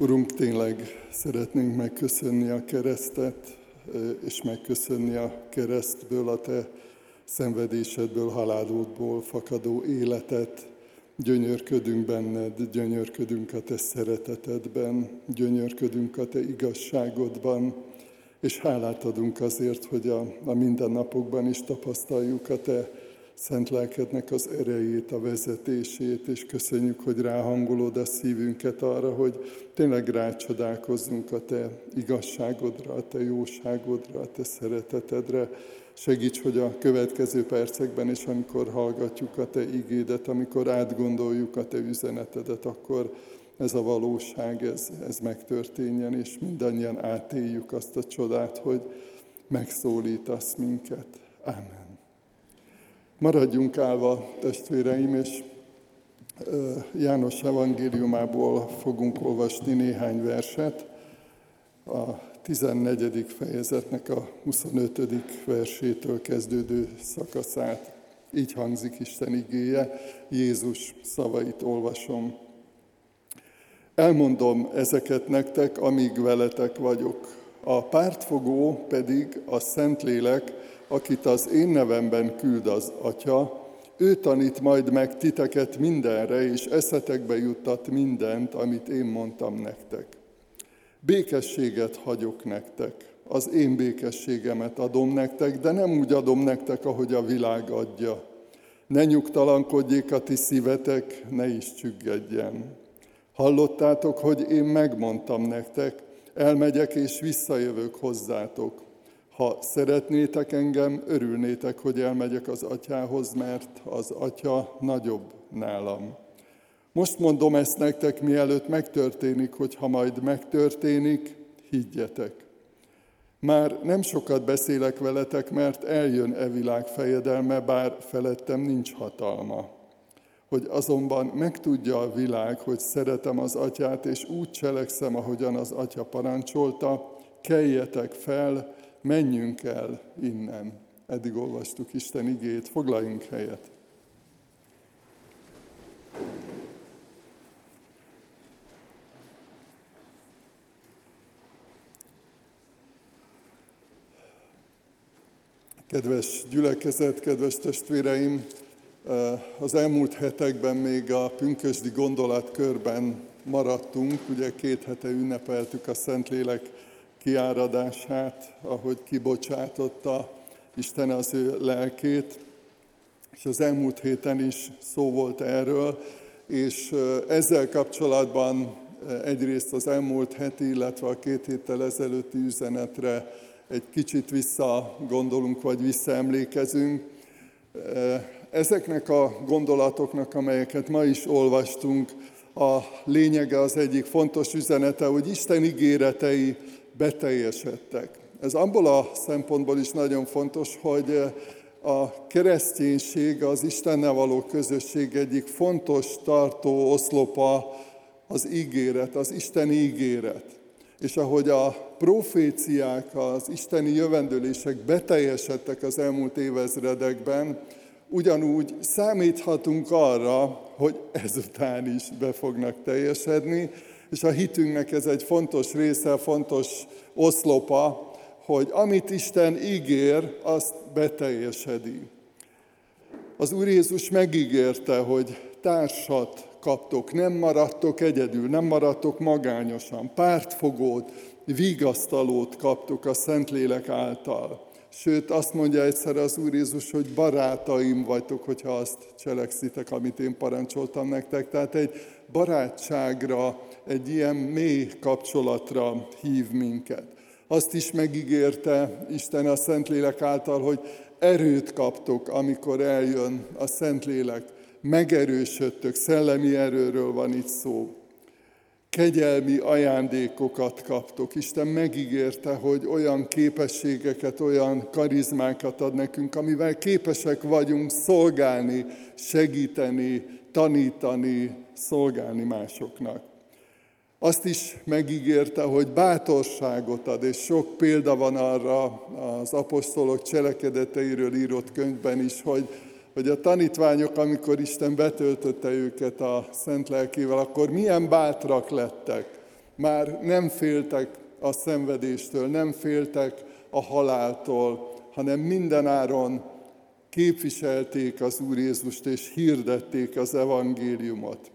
Urunk, tényleg szeretnénk megköszönni a keresztet, és megköszönni a keresztből, a Te szenvedésedből, halálodból fakadó életet. Gyönyörködünk benned, gyönyörködünk a Te szeretetedben, gyönyörködünk a Te igazságodban, és hálát adunk azért, hogy a, a mindennapokban is tapasztaljuk a Te szent lelkednek az erejét, a vezetését, és köszönjük, hogy ráhangolod a szívünket arra, hogy tényleg rácsodálkozzunk a Te igazságodra, a Te jóságodra, a Te szeretetedre. Segíts, hogy a következő percekben is, amikor hallgatjuk a Te igédet, amikor átgondoljuk a Te üzenetedet, akkor ez a valóság, ez, ez megtörténjen, és mindannyian átéljük azt a csodát, hogy megszólítasz minket. Amen. Maradjunk állva, testvéreim, és János evangéliumából fogunk olvasni néhány verset. A 14. fejezetnek a 25. versétől kezdődő szakaszát. Így hangzik Isten igéje, Jézus szavait olvasom. Elmondom ezeket nektek, amíg veletek vagyok. A pártfogó pedig a Szentlélek, akit az én nevemben küld az Atya, ő tanít majd meg titeket mindenre, és eszetekbe juttat mindent, amit én mondtam nektek. Békességet hagyok nektek, az én békességemet adom nektek, de nem úgy adom nektek, ahogy a világ adja. Ne nyugtalankodjék a ti szívetek, ne is csüggedjen. Hallottátok, hogy én megmondtam nektek, elmegyek és visszajövök hozzátok. Ha szeretnétek engem, örülnétek, hogy elmegyek az atyához, mert az atya nagyobb nálam. Most mondom ezt nektek, mielőtt megtörténik, hogy ha majd megtörténik, higgyetek. Már nem sokat beszélek veletek, mert eljön e világ fejedelme, bár felettem nincs hatalma. Hogy azonban megtudja a világ, hogy szeretem az atyát, és úgy cselekszem, ahogyan az atya parancsolta, keljetek fel, menjünk el innen. Eddig olvastuk Isten igét, foglaljunk helyet. Kedves gyülekezet, kedves testvéreim, az elmúlt hetekben még a pünkösdi gondolatkörben maradtunk, ugye két hete ünnepeltük a Szentlélek kiáradását, ahogy kibocsátotta Isten az ő lelkét, és az elmúlt héten is szó volt erről, és ezzel kapcsolatban egyrészt az elmúlt heti, illetve a két héttel ezelőtti üzenetre egy kicsit visszagondolunk, vagy visszaemlékezünk. Ezeknek a gondolatoknak, amelyeket ma is olvastunk, a lényege az egyik fontos üzenete, hogy Isten ígéretei beteljesedtek. Ez abból a szempontból is nagyon fontos, hogy eh, a kereszténység, az Istennel való közösség egyik fontos tartó oszlopa az ígéret, az Isten ígéret. És ahogy a proféciák, az isteni jövendőlések beteljesedtek az elmúlt évezredekben, ugyanúgy számíthatunk arra, hogy ezután is be fognak teljesedni, és a hitünknek ez egy fontos része, fontos oszlopa, hogy amit Isten ígér, azt beteljesedi. Az Úr Jézus megígérte, hogy társat kaptok, nem maradtok egyedül, nem maradtok magányosan, pártfogót, vigasztalót kaptok a Szentlélek által. Sőt, azt mondja egyszer az Úr Jézus, hogy barátaim vagytok, hogyha azt cselekszitek, amit én parancsoltam nektek. Tehát egy barátságra, egy ilyen mély kapcsolatra hív minket. Azt is megígérte Isten a Szentlélek által, hogy erőt kaptok, amikor eljön a Szentlélek. Megerősödtök, szellemi erőről van itt szó kegyelmi ajándékokat kaptok. Isten megígérte, hogy olyan képességeket, olyan karizmákat ad nekünk, amivel képesek vagyunk szolgálni, segíteni, tanítani, szolgálni másoknak. Azt is megígérte, hogy bátorságot ad, és sok példa van arra az apostolok cselekedeteiről írott könyvben is, hogy hogy a tanítványok, amikor Isten betöltötte őket a Szent Lelkével, akkor milyen bátrak lettek, már nem féltek a szenvedéstől, nem féltek a haláltól, hanem mindenáron képviselték az Úr Jézust és hirdették az evangéliumot.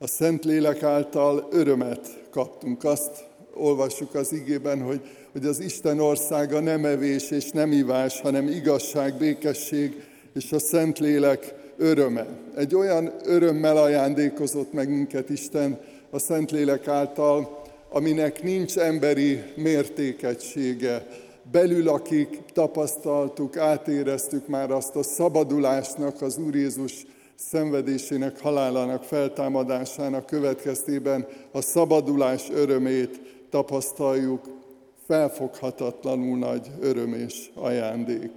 A Szentlélek által örömet kaptunk. Azt olvassuk az igében, hogy, hogy az Isten országa nem evés és nem ivás, hanem igazság, békesség és a Szentlélek öröme. Egy olyan örömmel ajándékozott meg minket Isten a Szentlélek által, aminek nincs emberi mértékegysége. Belül, akik tapasztaltuk, átéreztük már azt a szabadulásnak, az Úr Jézus szenvedésének, halálának, feltámadásának következtében a szabadulás örömét tapasztaljuk, felfoghatatlanul nagy öröm és ajándék.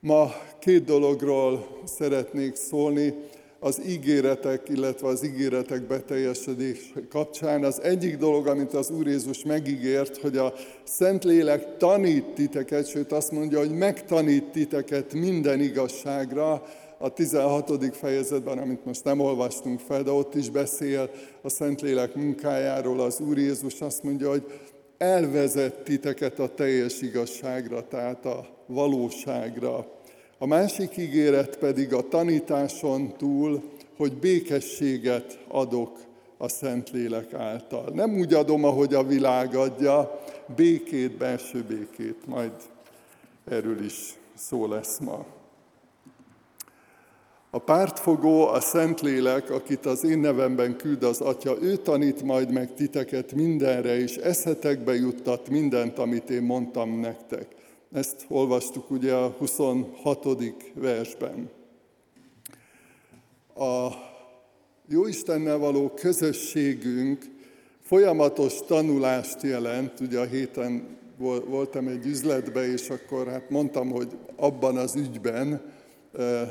Ma két dologról szeretnék szólni az ígéretek, illetve az ígéretek beteljesedés kapcsán. Az egyik dolog, amit az Úr Jézus megígért, hogy a Szentlélek tanít titeket, sőt azt mondja, hogy megtanít titeket minden igazságra, a 16. fejezetben, amit most nem olvastunk fel, de ott is beszél a Szentlélek munkájáról az Úr Jézus, azt mondja, hogy elvezet titeket a teljes igazságra, tehát a valóságra. A másik ígéret pedig a tanításon túl, hogy békességet adok a Szentlélek által. Nem úgy adom, ahogy a világ adja, békét, belső békét, majd erről is szó lesz ma. A pártfogó, a Szentlélek, akit az én nevemben küld az Atya, ő tanít majd meg titeket mindenre, és eszetekbe juttat mindent, amit én mondtam nektek. Ezt olvastuk ugye a 26. versben. A Jóistennel való közösségünk folyamatos tanulást jelent. Ugye a héten voltam egy üzletbe, és akkor hát mondtam, hogy abban az ügyben,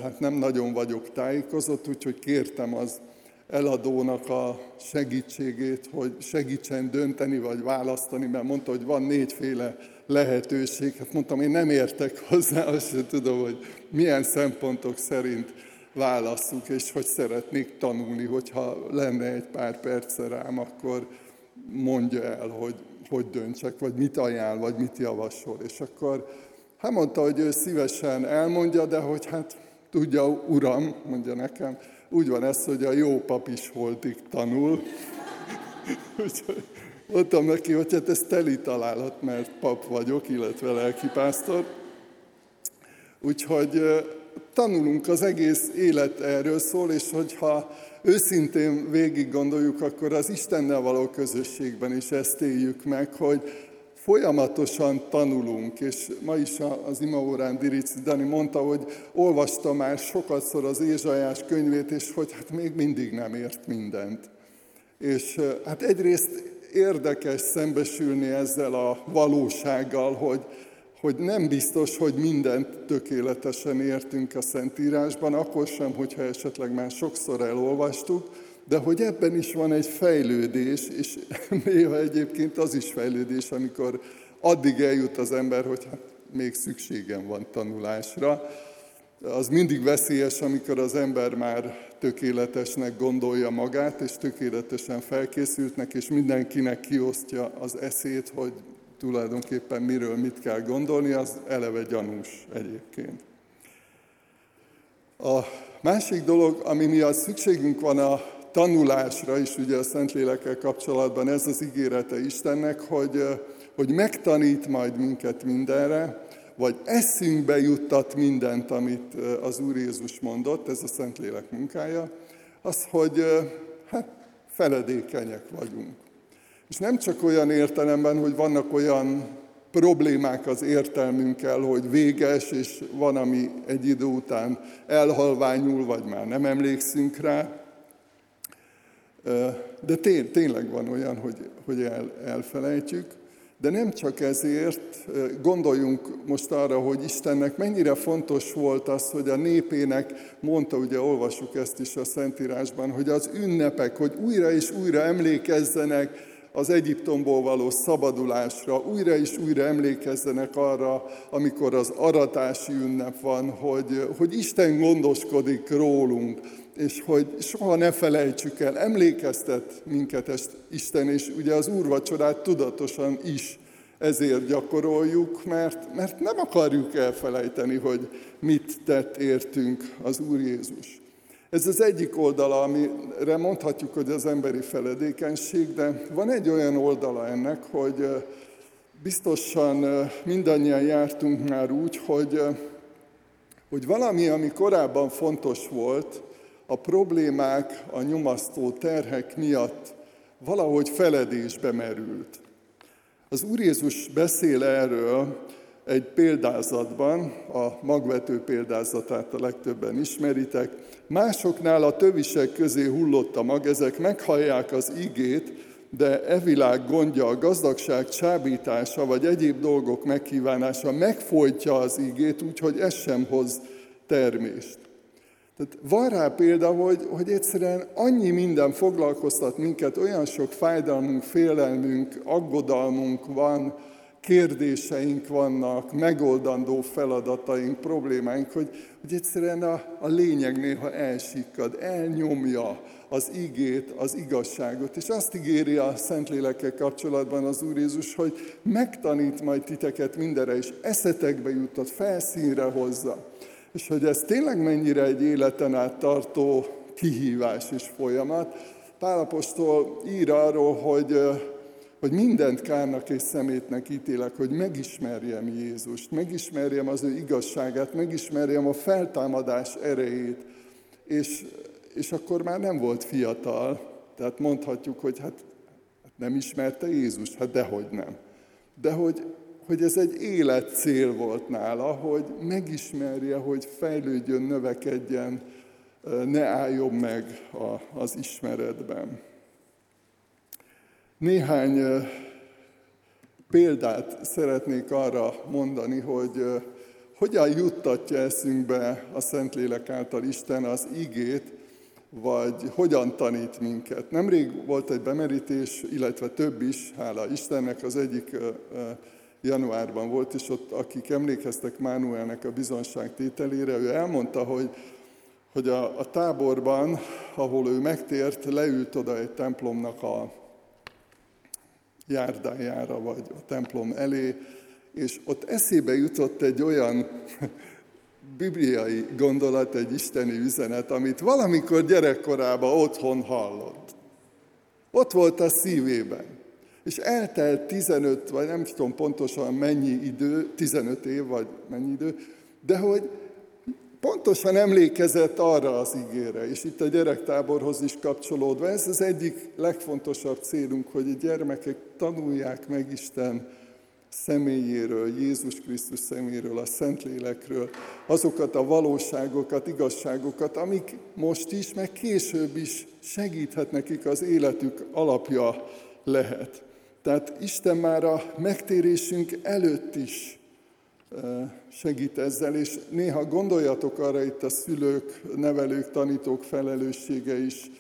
hát nem nagyon vagyok tájékozott, úgyhogy kértem az eladónak a segítségét, hogy segítsen dönteni vagy választani, mert mondta, hogy van négyféle lehetőség. Hát mondtam, én nem értek hozzá, azt sem tudom, hogy milyen szempontok szerint válasszuk, és hogy szeretnék tanulni, hogyha lenne egy pár perce rám, akkor mondja el, hogy hogy döntsek, vagy mit ajánl, vagy mit javasol. És akkor Hát mondta, hogy ő szívesen elmondja, de hogy hát tudja, uram, mondja nekem, úgy van ez, hogy a jó pap is holtig tanul. Úgyhogy mondtam neki, hogy hát ez teli találat, mert pap vagyok, illetve lelkipásztor. Úgyhogy tanulunk, az egész élet erről szól, és hogyha őszintén végig gondoljuk, akkor az Istennel való közösségben is ezt éljük meg, hogy folyamatosan tanulunk, és ma is az imaórán Dirici Dani mondta, hogy olvasta már sokatszor az Ézsajás könyvét, és hogy hát még mindig nem ért mindent. És hát egyrészt érdekes szembesülni ezzel a valósággal, hogy, hogy nem biztos, hogy mindent tökéletesen értünk a Szentírásban, akkor sem, hogyha esetleg már sokszor elolvastuk, de hogy ebben is van egy fejlődés, és néha egyébként az is fejlődés, amikor addig eljut az ember, hogy hát még szükségem van tanulásra. Az mindig veszélyes, amikor az ember már tökéletesnek gondolja magát, és tökéletesen felkészültnek, és mindenkinek kiosztja az eszét, hogy tulajdonképpen miről mit kell gondolni, az eleve gyanús egyébként. A másik dolog, ami miatt szükségünk van a tanulásra is ugye a Szentlélekkel kapcsolatban ez az ígérete Istennek, hogy, hogy megtanít majd minket mindenre, vagy eszünkbe juttat mindent, amit az Úr Jézus mondott, ez a Szentlélek munkája, az, hogy hát feledékenyek vagyunk. És nem csak olyan értelemben, hogy vannak olyan problémák az értelmünkkel, hogy véges, és van, ami egy idő után elhalványul, vagy már nem emlékszünk rá, de tény, tényleg van olyan, hogy, hogy el, elfelejtjük, de nem csak ezért, gondoljunk most arra, hogy Istennek mennyire fontos volt az, hogy a népének, mondta, ugye olvasjuk ezt is a Szentírásban, hogy az ünnepek, hogy újra és újra emlékezzenek az Egyiptomból való szabadulásra, újra és újra emlékezzenek arra, amikor az aratási ünnep van, hogy, hogy Isten gondoskodik rólunk, és hogy soha ne felejtsük el, emlékeztet minket ezt Isten, és ugye az úrvacsorát tudatosan is ezért gyakoroljuk, mert, mert nem akarjuk elfelejteni, hogy mit tett értünk az Úr Jézus. Ez az egyik oldala, amire mondhatjuk, hogy az emberi feledékenység, de van egy olyan oldala ennek, hogy biztosan mindannyian jártunk már úgy, hogy, hogy valami, ami korábban fontos volt, a problémák, a nyomasztó terhek miatt valahogy feledésbe merült. Az Úr Jézus beszél erről egy példázatban, a magvető példázatát a legtöbben ismeritek. Másoknál a tövisek közé hullott a mag, ezek meghallják az igét, de e világ gondja, a gazdagság csábítása, vagy egyéb dolgok megkívánása megfolytja az igét, úgyhogy ez sem hoz termést. Tehát van rá példa, hogy, hogy egyszerűen annyi minden foglalkoztat minket, olyan sok fájdalmunk, félelmünk, aggodalmunk van, kérdéseink vannak, megoldandó feladataink, problémáink, hogy, hogy egyszerűen a, a lényeg néha elsikkad, elnyomja az igét, az igazságot. És azt ígéri a Szentlélekkel kapcsolatban az Úr Jézus, hogy megtanít majd titeket mindenre, és eszetekbe jutott, felszínre hozza. És hogy ez tényleg mennyire egy életen át tartó kihívás és folyamat. Pálapostól ír arról, hogy hogy mindent kárnak és szemétnek ítélek, hogy megismerjem Jézust, megismerjem az ő igazságát, megismerjem a feltámadás erejét. És, és akkor már nem volt fiatal, tehát mondhatjuk, hogy hát, hát nem ismerte Jézust, hát dehogy nem. De hogy, hogy ez egy életcél volt nála, hogy megismerje, hogy fejlődjön, növekedjen, ne álljon meg az ismeretben. Néhány példát szeretnék arra mondani, hogy hogyan juttatja eszünkbe a Szentlélek által Isten az igét, vagy hogyan tanít minket. Nemrég volt egy bemerítés, illetve több is, hála Istennek, az egyik januárban volt, és ott akik emlékeztek Mánuelnek a bizonságtételére, ő elmondta, hogy, hogy a, a táborban, ahol ő megtért, leült oda egy templomnak a járdájára, vagy a templom elé, és ott eszébe jutott egy olyan bibliai gondolat, egy isteni üzenet, amit valamikor gyerekkorában otthon hallott. Ott volt a szívében. És eltelt 15, vagy nem tudom pontosan mennyi idő, 15 év, vagy mennyi idő, de hogy pontosan emlékezett arra az ígére, és itt a gyerektáborhoz is kapcsolódva, ez az egyik legfontosabb célunk, hogy a gyermekek tanulják meg Isten személyéről, Jézus Krisztus személyéről, a Szentlélekről, azokat a valóságokat, igazságokat, amik most is, meg később is segíthet nekik az életük alapja lehet. Tehát Isten már a megtérésünk előtt is segít ezzel, és néha gondoljatok arra itt a szülők, nevelők, tanítók felelőssége is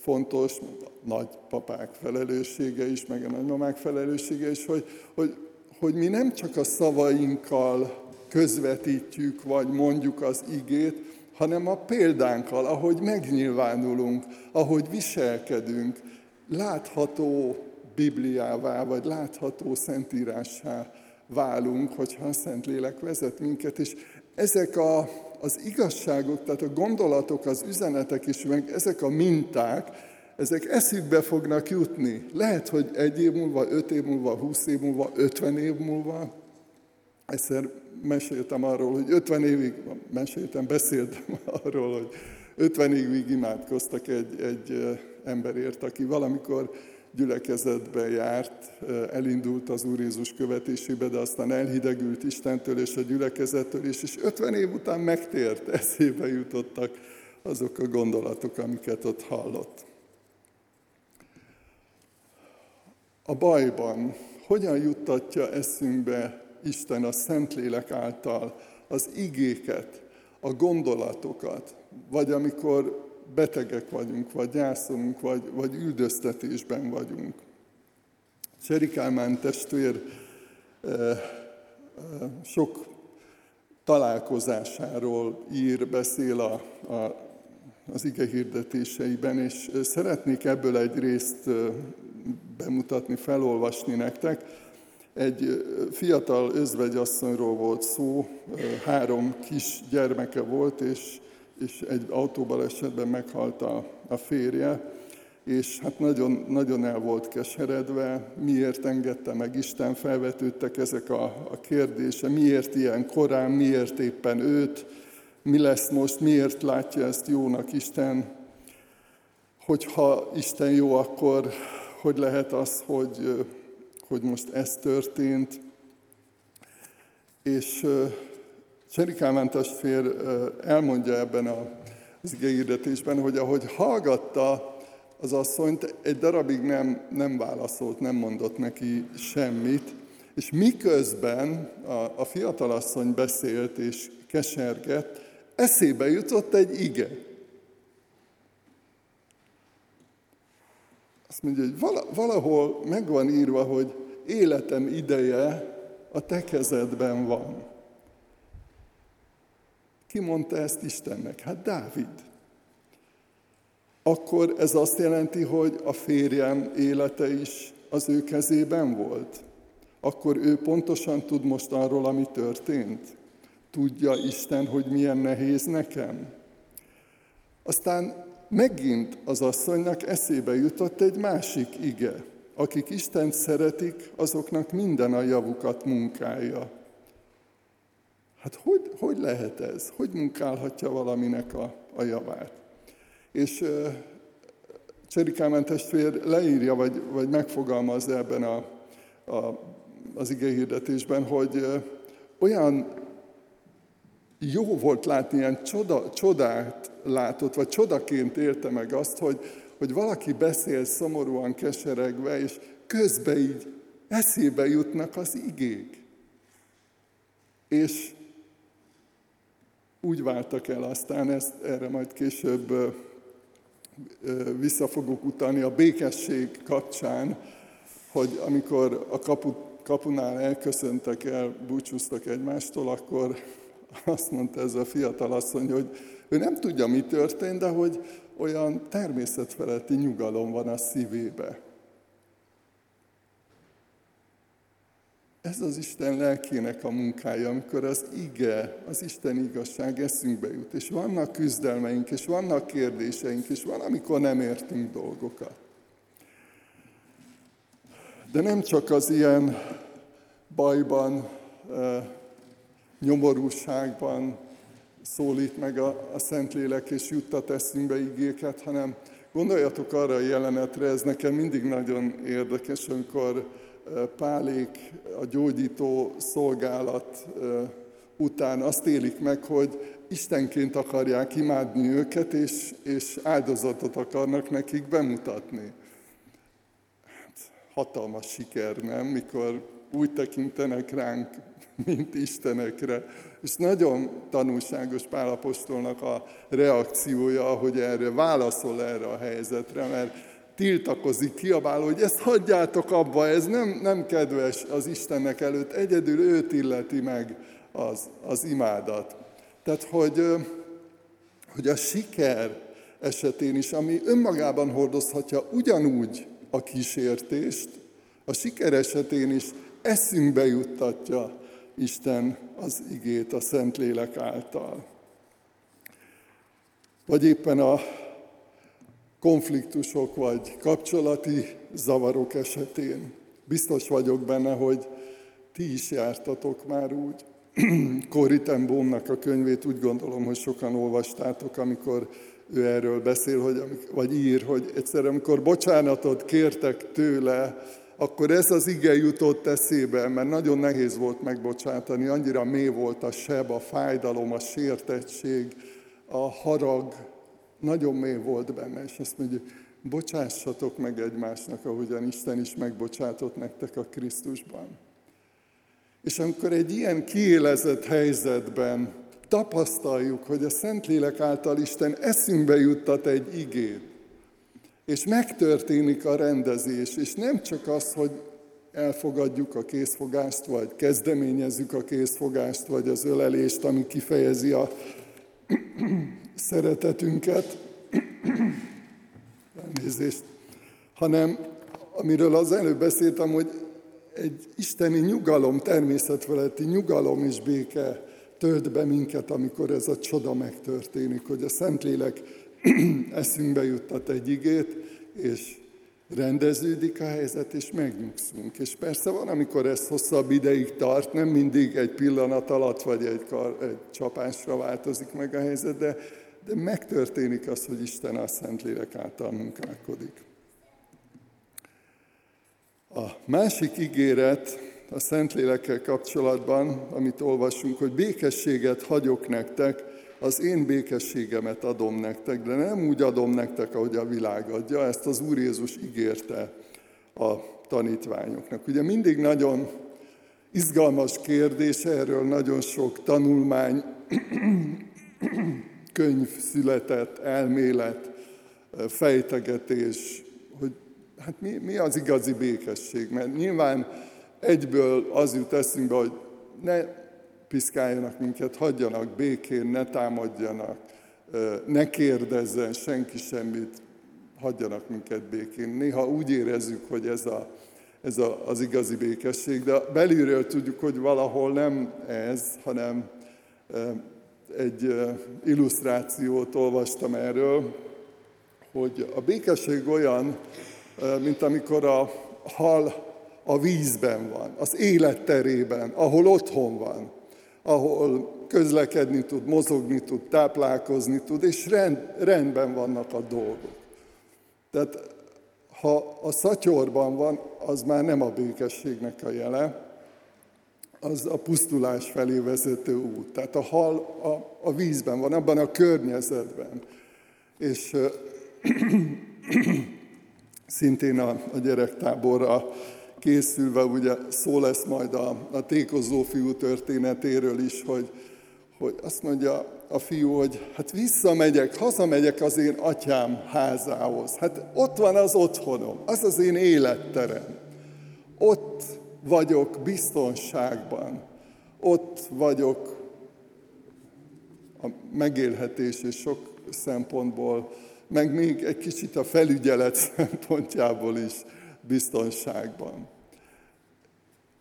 fontos, nagypapák felelőssége is, meg a nagymamák felelőssége is, hogy, hogy, hogy mi nem csak a szavainkkal közvetítjük, vagy mondjuk az igét, hanem a példánkkal, ahogy megnyilvánulunk, ahogy viselkedünk, látható Bibliává, vagy látható Szentírássá válunk, hogyha a Szentlélek vezet minket, és ezek a, az igazságok, tehát a gondolatok, az üzenetek is, meg ezek a minták, ezek eszükbe fognak jutni. Lehet, hogy egy év múlva, öt év múlva, húsz év múlva, ötven év múlva. Egyszer meséltem arról, hogy ötven évig, meséltem, beszéltem arról, hogy ötven évig imádkoztak egy, egy emberért, aki valamikor gyülekezetbe járt, elindult az Úr Jézus követésébe, de aztán elhidegült Istentől és a gyülekezettől is, és 50 év után megtért, eszébe jutottak azok a gondolatok, amiket ott hallott. A bajban hogyan juttatja eszünkbe Isten a Szentlélek által az igéket, a gondolatokat, vagy amikor betegek vagyunk, vagy gyászolunk, vagy, vagy üldöztetésben vagyunk. Seri Kálmán testvér sok találkozásáról ír, beszél a, a az ige hirdetéseiben, és szeretnék ebből egy részt bemutatni, felolvasni nektek. Egy fiatal özvegyasszonyról volt szó, három kis gyermeke volt, és, és egy autóbalesetben meghalt a, a férje, és hát nagyon, nagyon el volt keseredve, miért engedte meg Isten, felvetődtek ezek a, a kérdése, miért ilyen korán, miért éppen őt, mi lesz most, miért látja ezt jónak Isten, hogyha Isten jó, akkor hogy lehet az, hogy, hogy most ez történt. És Cseri Kálmán testvér elmondja ebben az igényhirdetésben, hogy ahogy hallgatta az asszonyt, egy darabig nem, nem válaszolt, nem mondott neki semmit, és miközben a, a fiatalasszony beszélt és kesergett, eszébe jutott egy ige. Azt mondja, hogy valahol meg van írva, hogy életem ideje a te kezedben van. Ki mondta ezt Istennek? Hát Dávid. Akkor ez azt jelenti, hogy a férjem élete is az ő kezében volt? Akkor ő pontosan tud most arról, ami történt? Tudja Isten, hogy milyen nehéz nekem? Aztán megint az asszonynak eszébe jutott egy másik ige. Akik Isten szeretik, azoknak minden a javukat munkálja. Hát hogy, hogy lehet ez? Hogy munkálhatja valaminek a, a javát? És Cseri Kálmán testvér leírja, vagy, vagy megfogalmazza ebben a, a, az igehirdetésben, hogy olyan jó volt látni, ilyen csoda, csodát látott, vagy csodaként élte meg azt, hogy, hogy valaki beszél szomorúan, keseregve, és közben így eszébe jutnak az igék. És úgy váltak el aztán, ezt, erre majd később vissza fogok utalni a békesség kapcsán, hogy amikor a kapu, kapunál elköszöntek el, búcsúztak egymástól, akkor azt mondta ez a fiatal asszony, hogy ő nem tudja, mi történt, de hogy olyan természetfeletti nyugalom van a szívébe. Ez az Isten lelkének a munkája, amikor az ige, az Isten igazság eszünkbe jut, és vannak küzdelmeink, és vannak kérdéseink, és van, amikor nem értünk dolgokat. De nem csak az ilyen bajban, nyomorúságban szólít meg a, a Szentlélek, és juttat eszünkbe igéket, hanem gondoljatok arra a jelenetre, ez nekem mindig nagyon érdekes, amikor Pálék a gyógyító szolgálat után azt élik meg, hogy Istenként akarják imádni őket, és, és áldozatot akarnak nekik bemutatni. Hát, hatalmas siker, nem? Mikor úgy tekintenek ránk, mint Istenekre. És nagyon tanulságos Pálapostolnak a reakciója, hogy erre válaszol erre a helyzetre, mert tiltakozik, kiabál, hogy ezt hagyjátok abba, ez nem, nem kedves az Istennek előtt, egyedül őt illeti meg az, az imádat. Tehát, hogy, hogy a siker esetén is, ami önmagában hordozhatja ugyanúgy a kísértést, a siker esetén is eszünkbe juttatja Isten az igét a Szentlélek által. Vagy éppen a konfliktusok vagy kapcsolati zavarok esetén. Biztos vagyok benne, hogy ti is jártatok már úgy. Corrie a könyvét úgy gondolom, hogy sokan olvastátok, amikor ő erről beszél, hogy, vagy ír, hogy egyszer, amikor bocsánatot kértek tőle, akkor ez az ige jutott eszébe, mert nagyon nehéz volt megbocsátani, annyira mély volt a seb, a fájdalom, a sértettség, a harag, nagyon mély volt benne, és azt mondja, bocsássatok meg egymásnak, ahogyan Isten is megbocsátott nektek a Krisztusban. És amikor egy ilyen kiélezett helyzetben tapasztaljuk, hogy a Szentlélek által Isten eszünkbe juttat egy igét, és megtörténik a rendezés, és nem csak az, hogy elfogadjuk a készfogást, vagy kezdeményezzük a készfogást, vagy az ölelést, ami kifejezi a szeretetünket, elnézést, hanem amiről az előbb beszéltem, hogy egy isteni nyugalom, természetfeletti nyugalom és béke tölt be minket, amikor ez a csoda megtörténik, hogy a Szentlélek eszünkbe juttat egy igét, és rendeződik a helyzet, és megnyugszunk. És persze van, amikor ez hosszabb ideig tart, nem mindig egy pillanat alatt, vagy egy, kar, egy csapásra változik meg a helyzet, de, de megtörténik az, hogy Isten a Szentlélek által munkálkodik. A másik ígéret a Szentlélekkel kapcsolatban, amit olvasunk, hogy békességet hagyok nektek, az én békességemet adom nektek, de nem úgy adom nektek, ahogy a világ adja, ezt az Úr Jézus ígérte a tanítványoknak. Ugye mindig nagyon izgalmas kérdés, erről nagyon sok tanulmány, könyv született, elmélet, fejtegetés, hogy hát mi, mi az igazi békesség, mert nyilván egyből az jut eszünkbe, hogy ne piszkáljanak minket, hagyjanak békén, ne támadjanak, ne kérdezzen senki semmit, hagyjanak minket békén. Néha úgy érezzük, hogy ez, a, ez a, az igazi békesség, de belülről tudjuk, hogy valahol nem ez, hanem egy illusztrációt olvastam erről, hogy a békesség olyan, mint amikor a hal a vízben van, az életterében, ahol otthon van ahol közlekedni tud, mozogni tud, táplálkozni tud, és rend, rendben vannak a dolgok. Tehát ha a szatyorban van, az már nem a békességnek a jele, az a pusztulás felé vezető út. Tehát a hal a, a vízben van, abban a környezetben. És szintén a, a gyerektáborra készülve, ugye szó lesz majd a, a tékozó fiú történetéről is, hogy, hogy azt mondja a fiú, hogy hát visszamegyek, hazamegyek az én atyám házához. Hát ott van az otthonom, az az én életterem. Ott vagyok biztonságban, ott vagyok a megélhetés és sok szempontból, meg még egy kicsit a felügyelet szempontjából is biztonságban.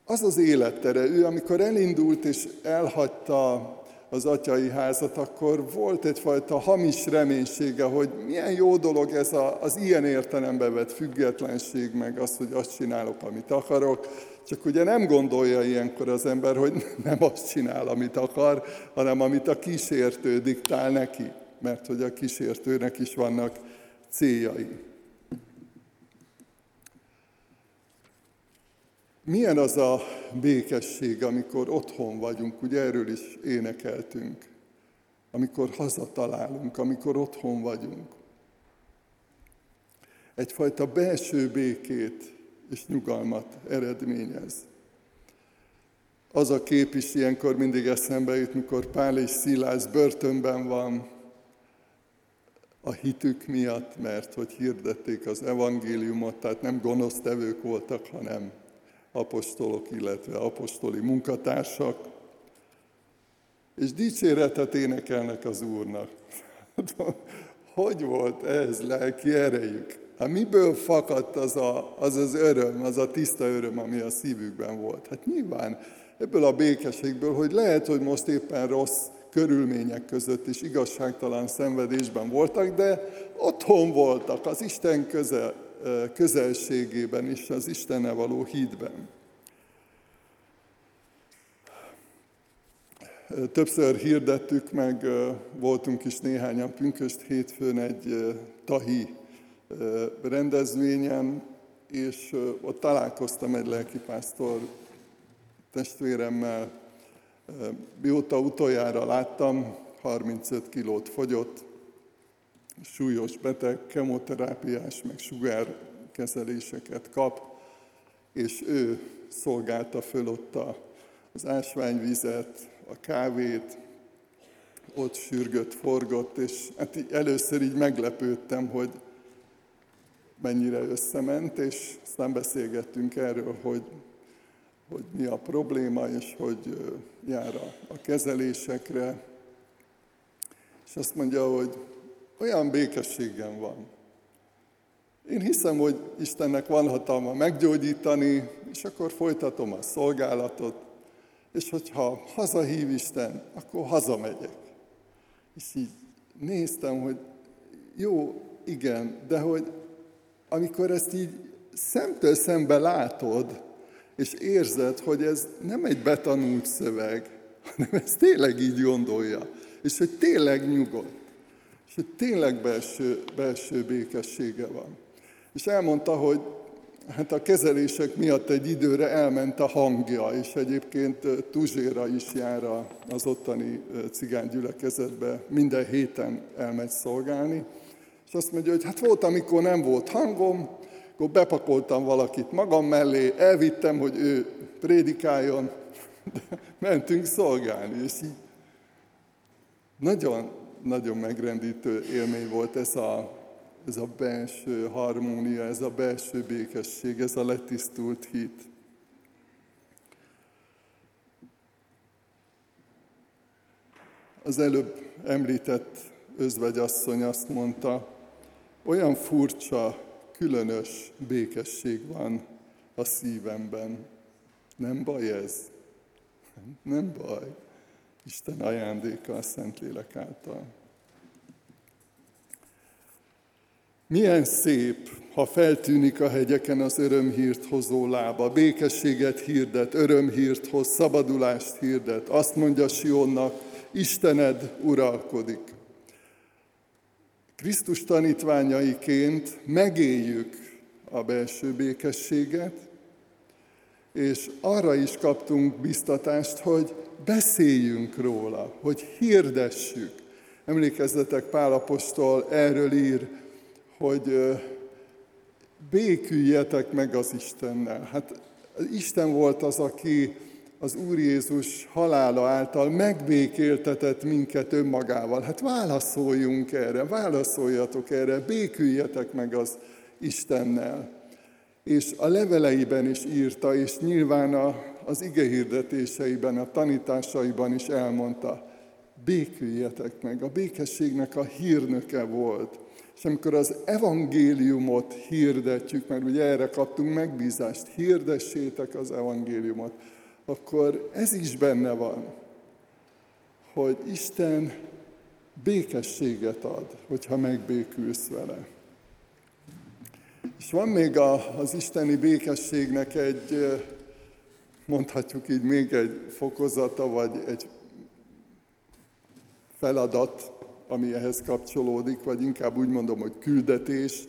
Az az élettere, ő amikor elindult és elhagyta az atyai házat, akkor volt egyfajta hamis reménysége, hogy milyen jó dolog ez a, az ilyen értelembe vett függetlenség, meg az, hogy azt csinálok, amit akarok. Csak ugye nem gondolja ilyenkor az ember, hogy nem azt csinál, amit akar, hanem amit a kísértő diktál neki, mert hogy a kísértőnek is vannak céljai. Milyen az a békesség, amikor otthon vagyunk, ugye erről is énekeltünk, amikor hazatalálunk, amikor otthon vagyunk. Egyfajta belső békét és nyugalmat eredményez. Az a kép is ilyenkor mindig eszembe jut, mikor Pál és Szilász börtönben van a hitük miatt, mert hogy hirdették az evangéliumot, tehát nem gonosztevők voltak, hanem apostolok, illetve apostoli munkatársak, és dicséretet énekelnek az Úrnak. Hogy volt ez lelki erejük? Hát miből fakadt az, a, az az öröm, az a tiszta öröm, ami a szívükben volt? Hát nyilván ebből a békességből, hogy lehet, hogy most éppen rossz körülmények között is igazságtalan szenvedésben voltak, de otthon voltak, az Isten közel, közelségében és az Istenne való hídben. Többször hirdettük meg, voltunk is néhányan pünköst hétfőn egy tahi rendezvényen, és ott találkoztam egy lelkipásztor testvéremmel. Mióta utoljára láttam, 35 kilót fogyott, súlyos beteg, kemoterápiás, meg sugárkezeléseket kap, és ő szolgálta föl ott az ásványvizet, a kávét, ott sürgött, forgott, és hát így először így meglepődtem, hogy mennyire összement, és aztán beszélgettünk erről, hogy, hogy mi a probléma, és hogy jár a, a kezelésekre. És azt mondja, hogy olyan békességem van. Én hiszem, hogy Istennek van hatalma meggyógyítani, és akkor folytatom a szolgálatot, és hogyha hazahív Isten, akkor hazamegyek. És így néztem, hogy jó, igen, de hogy amikor ezt így szemtől szembe látod, és érzed, hogy ez nem egy betanult szöveg, hanem ez tényleg így gondolja, és hogy tényleg nyugodt, és hogy tényleg belső, belső békessége van. És elmondta, hogy hát a kezelések miatt egy időre elment a hangja, és egyébként Tuzséra is jár az ottani cigánygyülekezetbe, minden héten elmegy szolgálni, és azt mondja, hogy hát volt, amikor nem volt hangom, akkor bepakoltam valakit magam mellé, elvittem, hogy ő prédikáljon, de mentünk szolgálni, és így nagyon, nagyon megrendítő élmény volt ez a, ez a belső harmónia, ez a belső békesség, ez a letisztult hit. Az előbb említett özvegyasszony azt mondta, olyan furcsa, különös békesség van a szívemben. Nem baj ez? Nem baj. Isten ajándéka a Szentlélek által. Milyen szép, ha feltűnik a hegyeken az örömhírt hozó lába, békességet hirdet, örömhírt hoz, szabadulást hirdet. Azt mondja Sionnak, Istened uralkodik. Krisztus tanítványaiként megéljük a belső békességet, és arra is kaptunk biztatást, hogy beszéljünk róla, hogy hirdessük. Emlékezzetek, Pálapostól erről ír, hogy béküljetek meg az Istennel. Hát Isten volt az, aki az Úr Jézus halála által megbékéltetett minket önmagával. Hát válaszoljunk erre, válaszoljatok erre, béküljetek meg az Istennel. És a leveleiben is írta, és nyilván a, az ige hirdetéseiben, a tanításaiban is elmondta, béküljetek meg. A békességnek a hírnöke volt. És amikor az evangéliumot hirdetjük, mert ugye erre kaptunk megbízást, hirdessétek az evangéliumot, akkor ez is benne van, hogy Isten békességet ad, hogyha megbékülsz vele. És van még a, az isteni békességnek egy, mondhatjuk így, még egy fokozata, vagy egy feladat, ami ehhez kapcsolódik, vagy inkább úgy mondom, hogy küldetés.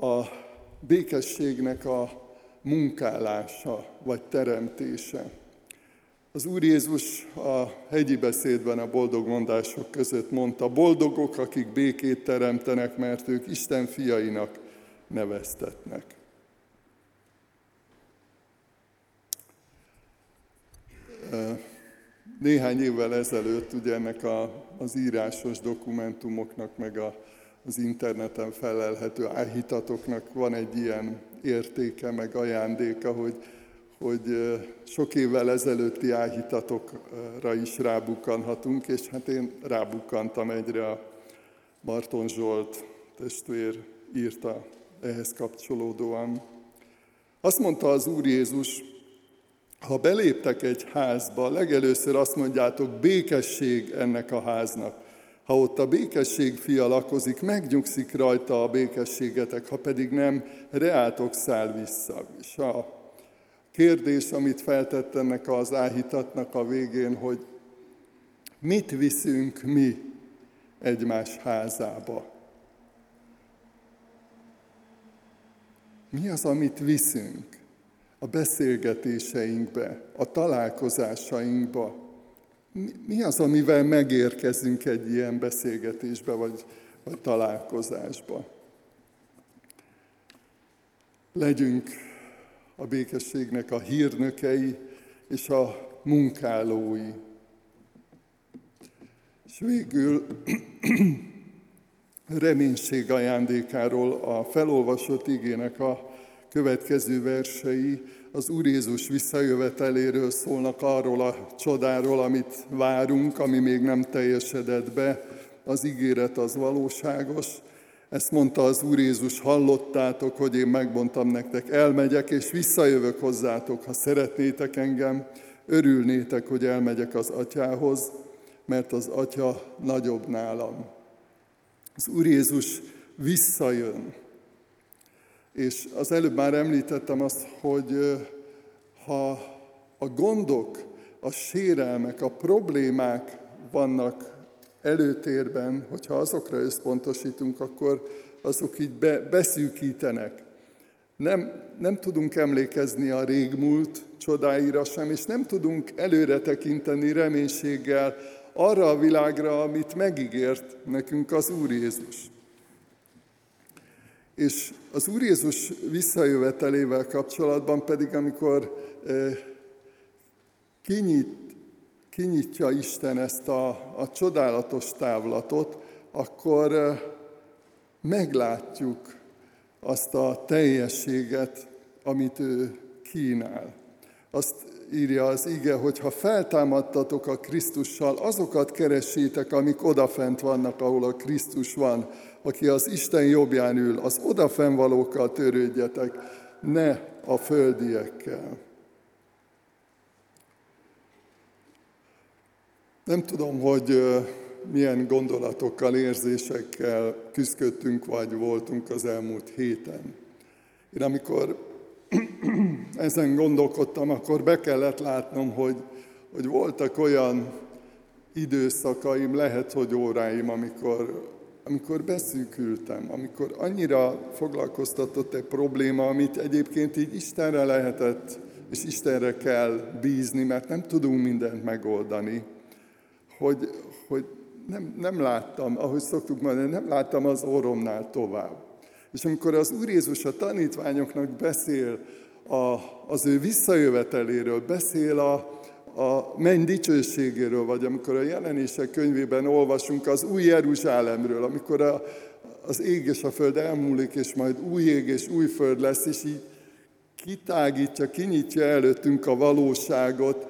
A békességnek a munkálása vagy teremtése. Az Úr Jézus a hegyi beszédben a boldog mondások között mondta, boldogok, akik békét teremtenek, mert ők Isten fiainak neveztetnek. Néhány évvel ezelőtt ugye ennek a, az írásos dokumentumoknak, meg a, az interneten felelhető áhítatoknak van egy ilyen értéke, meg ajándéka, hogy, hogy sok évvel ezelőtti áhítatokra is rábukkanhatunk, és hát én rábukkantam egyre a Marton Zsolt testvér írta ehhez kapcsolódóan. Azt mondta az Úr Jézus, ha beléptek egy házba, legelőször azt mondjátok, békesség ennek a háznak. Ha ott a békesség fia lakozik, megnyugszik rajta a békességetek, ha pedig nem, reátok száll vissza. És a kérdés, amit feltett ennek az áhítatnak a végén, hogy mit viszünk mi egymás házába? Mi az, amit viszünk a beszélgetéseinkbe, a találkozásainkba? Mi az, amivel megérkezünk egy ilyen beszélgetésbe vagy, vagy találkozásba? Legyünk a békességnek a hírnökei és a munkálói. És végül reménység ajándékáról a felolvasott igének a következő versei az Úr Jézus visszajöveteléről szólnak arról a csodáról, amit várunk, ami még nem teljesedett be, az ígéret az valóságos. Ezt mondta az Úr Jézus, hallottátok, hogy én megmondtam nektek, elmegyek és visszajövök hozzátok, ha szeretnétek engem, örülnétek, hogy elmegyek az atyához, mert az atya nagyobb nálam. Az Úr Jézus visszajön. És az előbb már említettem azt, hogy ha a gondok, a sérelmek, a problémák vannak előtérben, hogyha azokra összpontosítunk, akkor azok így be, beszűkítenek. Nem, nem tudunk emlékezni a régmúlt csodáira sem, és nem tudunk előre tekinteni reménységgel arra a világra, amit megígért nekünk az Úr Jézus. És az Úr Jézus visszajövetelével kapcsolatban pedig, amikor eh, kinyit, kinyitja Isten ezt a, a csodálatos távlatot, akkor eh, meglátjuk azt a teljességet, amit ő kínál. Azt írja az ige, hogy ha feltámadtatok a Krisztussal, azokat keressétek, amik odafent vannak, ahol a Krisztus van, aki az Isten jobbján ül, az odafennvalókkal törődjetek, ne a földiekkel. Nem tudom, hogy milyen gondolatokkal, érzésekkel küzdöttünk, vagy voltunk az elmúlt héten. Én amikor ezen gondolkodtam, akkor be kellett látnom, hogy, hogy voltak olyan időszakaim, lehet, hogy óráim, amikor, amikor beszűkültem, amikor annyira foglalkoztatott egy probléma, amit egyébként így Istenre lehetett, és Istenre kell bízni, mert nem tudunk mindent megoldani, hogy, hogy nem, nem láttam, ahogy szoktuk mondani, nem láttam az orromnál tovább. És amikor az Úr Jézus a tanítványoknak beszél a, az ő visszajöveteléről, beszél a, a menny dicsőségéről, vagy amikor a jelenések könyvében olvasunk az új Jeruzsálemről, amikor a, az ég és a föld elmúlik, és majd új ég és új föld lesz, és így kitágítja, kinyitja előttünk a valóságot,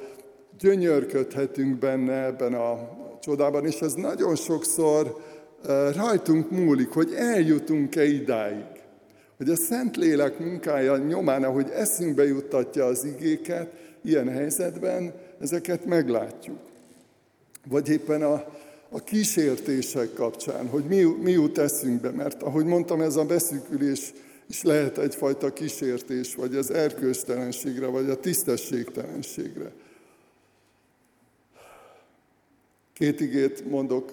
gyönyörködhetünk benne ebben a csodában, és ez nagyon sokszor rajtunk múlik, hogy eljutunk-e idáig. Hogy a Szentlélek munkája nyomán, ahogy eszünkbe juttatja az igéket, ilyen helyzetben ezeket meglátjuk. Vagy éppen a, a kísértések kapcsán, hogy mi, mi jut eszünkbe, mert ahogy mondtam, ez a beszűkülés is lehet egyfajta kísértés, vagy az erkőstelenségre, vagy a tisztességtelenségre. Két igét mondok,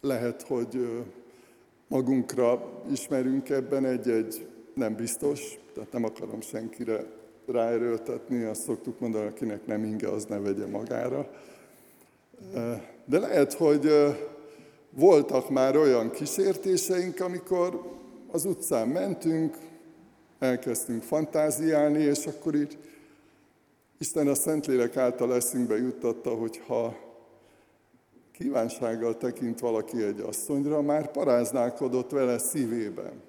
lehet, hogy magunkra ismerünk ebben egy-egy, nem biztos, tehát nem akarom senkire ráerőltetni, azt szoktuk mondani, akinek nem inge, az ne vegye magára. De lehet, hogy voltak már olyan kísértéseink, amikor az utcán mentünk, elkezdtünk fantáziálni, és akkor így Isten a Szentlélek által eszünkbe juttatta, hogy ha kívánsággal tekint valaki egy asszonyra, már paráználkodott vele szívében.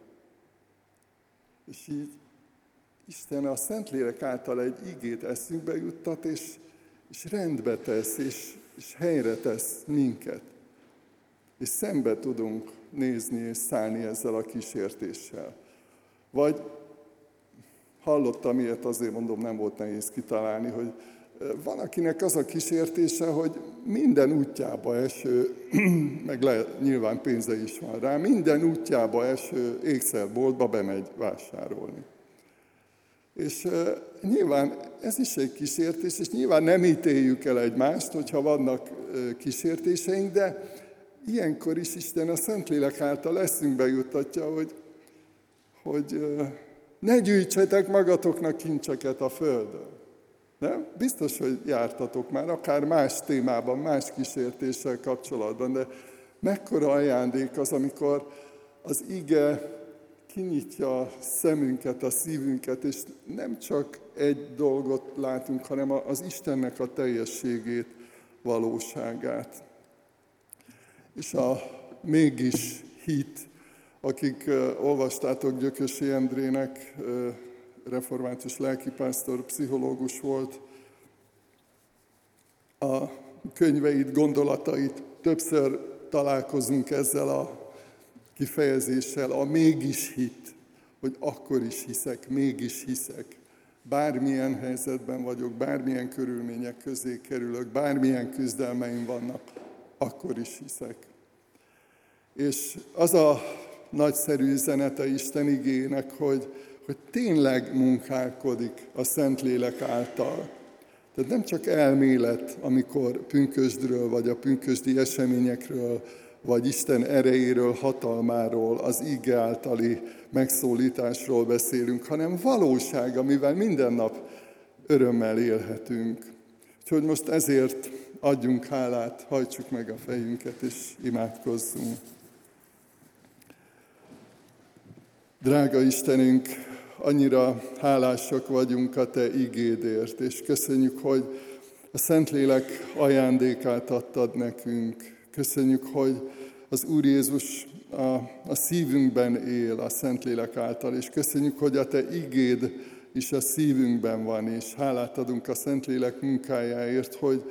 És így Isten a Szentlélek által egy igét eszünkbe juttat, és, és rendbe tesz, és, és helyre tesz minket. És szembe tudunk nézni és szállni ezzel a kísértéssel. Vagy hallottam ilyet, azért mondom, nem volt nehéz kitalálni, hogy van, akinek az a kísértése, hogy minden útjába eső, meg le, nyilván pénze is van rá, minden útjába eső ékszerboltba bemegy vásárolni. És nyilván ez is egy kísértés, és nyilván nem ítéljük el egymást, hogyha vannak kísértéseink, de ilyenkor is Isten a Szentlélek által leszünkbe juttatja, hogy, hogy ne gyűjtsetek magatoknak kincseket a földön. Nem? Biztos, hogy jártatok már, akár más témában, más kísértéssel kapcsolatban, de mekkora ajándék az, amikor az ige kinyitja a szemünket, a szívünket, és nem csak egy dolgot látunk, hanem az Istennek a teljességét, valóságát. És a mégis hit, akik olvastátok Gyökösi Endrének református lelkipásztor, pszichológus volt. A könyveit, gondolatait. Többször találkozunk ezzel a kifejezéssel, a mégis hit, hogy akkor is hiszek, mégis hiszek. Bármilyen helyzetben vagyok, bármilyen körülmények közé kerülök, bármilyen küzdelmeim vannak, akkor is hiszek. És az a nagyszerű üzenete Isten igének, hogy, hogy tényleg munkálkodik a Szentlélek által. Tehát nem csak elmélet, amikor pünkösdről vagy a pünkösdi eseményekről, vagy Isten erejéről, hatalmáról, az ige általi megszólításról beszélünk, hanem valóság, amivel minden nap örömmel élhetünk. Úgyhogy most ezért adjunk hálát, hajtsuk meg a fejünket és imádkozzunk. Drága Istenünk, annyira hálásak vagyunk a Te igédért, és köszönjük, hogy a Szentlélek ajándékát adtad nekünk. Köszönjük, hogy az Úr Jézus a, a szívünkben él a Szentlélek által, és köszönjük, hogy a Te igéd is a szívünkben van, és hálát adunk a Szentlélek munkájáért, hogy,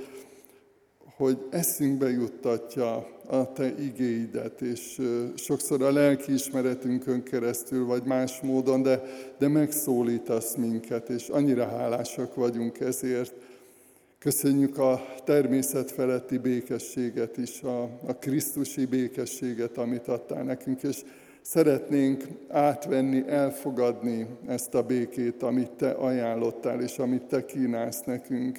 hogy eszünkbe juttatja a Te igéidet, és sokszor a lelkiismeretünkön keresztül, vagy más módon, de, de megszólítasz minket, és annyira hálásak vagyunk ezért. Köszönjük a természet feletti békességet is, a, a Krisztusi békességet, amit adtál nekünk, és szeretnénk átvenni, elfogadni ezt a békét, amit Te ajánlottál, és amit Te kínálsz nekünk.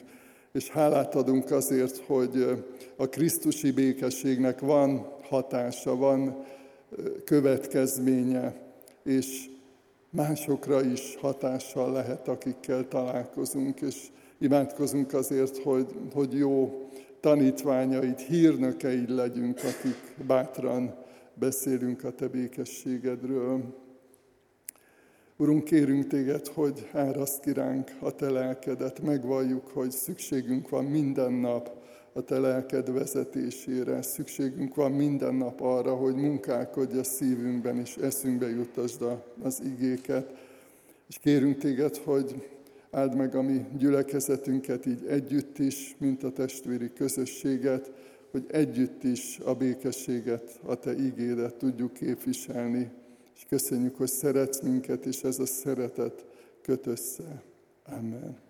És hálát adunk azért, hogy a Krisztusi békességnek van hatása, van következménye, és másokra is hatással lehet, akikkel találkozunk, és imádkozunk azért, hogy, hogy jó tanítványaid, hírnökeid legyünk, akik bátran beszélünk a Te békességedről. Urunk, kérünk téged, hogy áraszt ki ránk a te lelkedet, megvalljuk, hogy szükségünk van minden nap a te lelked vezetésére, szükségünk van minden nap arra, hogy munkálkodj a szívünkben, és eszünkbe jutasd az igéket. És kérünk téged, hogy áld meg a mi gyülekezetünket így együtt is, mint a testvéri közösséget, hogy együtt is a békességet, a te igédet tudjuk képviselni és köszönjük, hogy szeretsz minket, és ez a szeretet köt össze. Amen.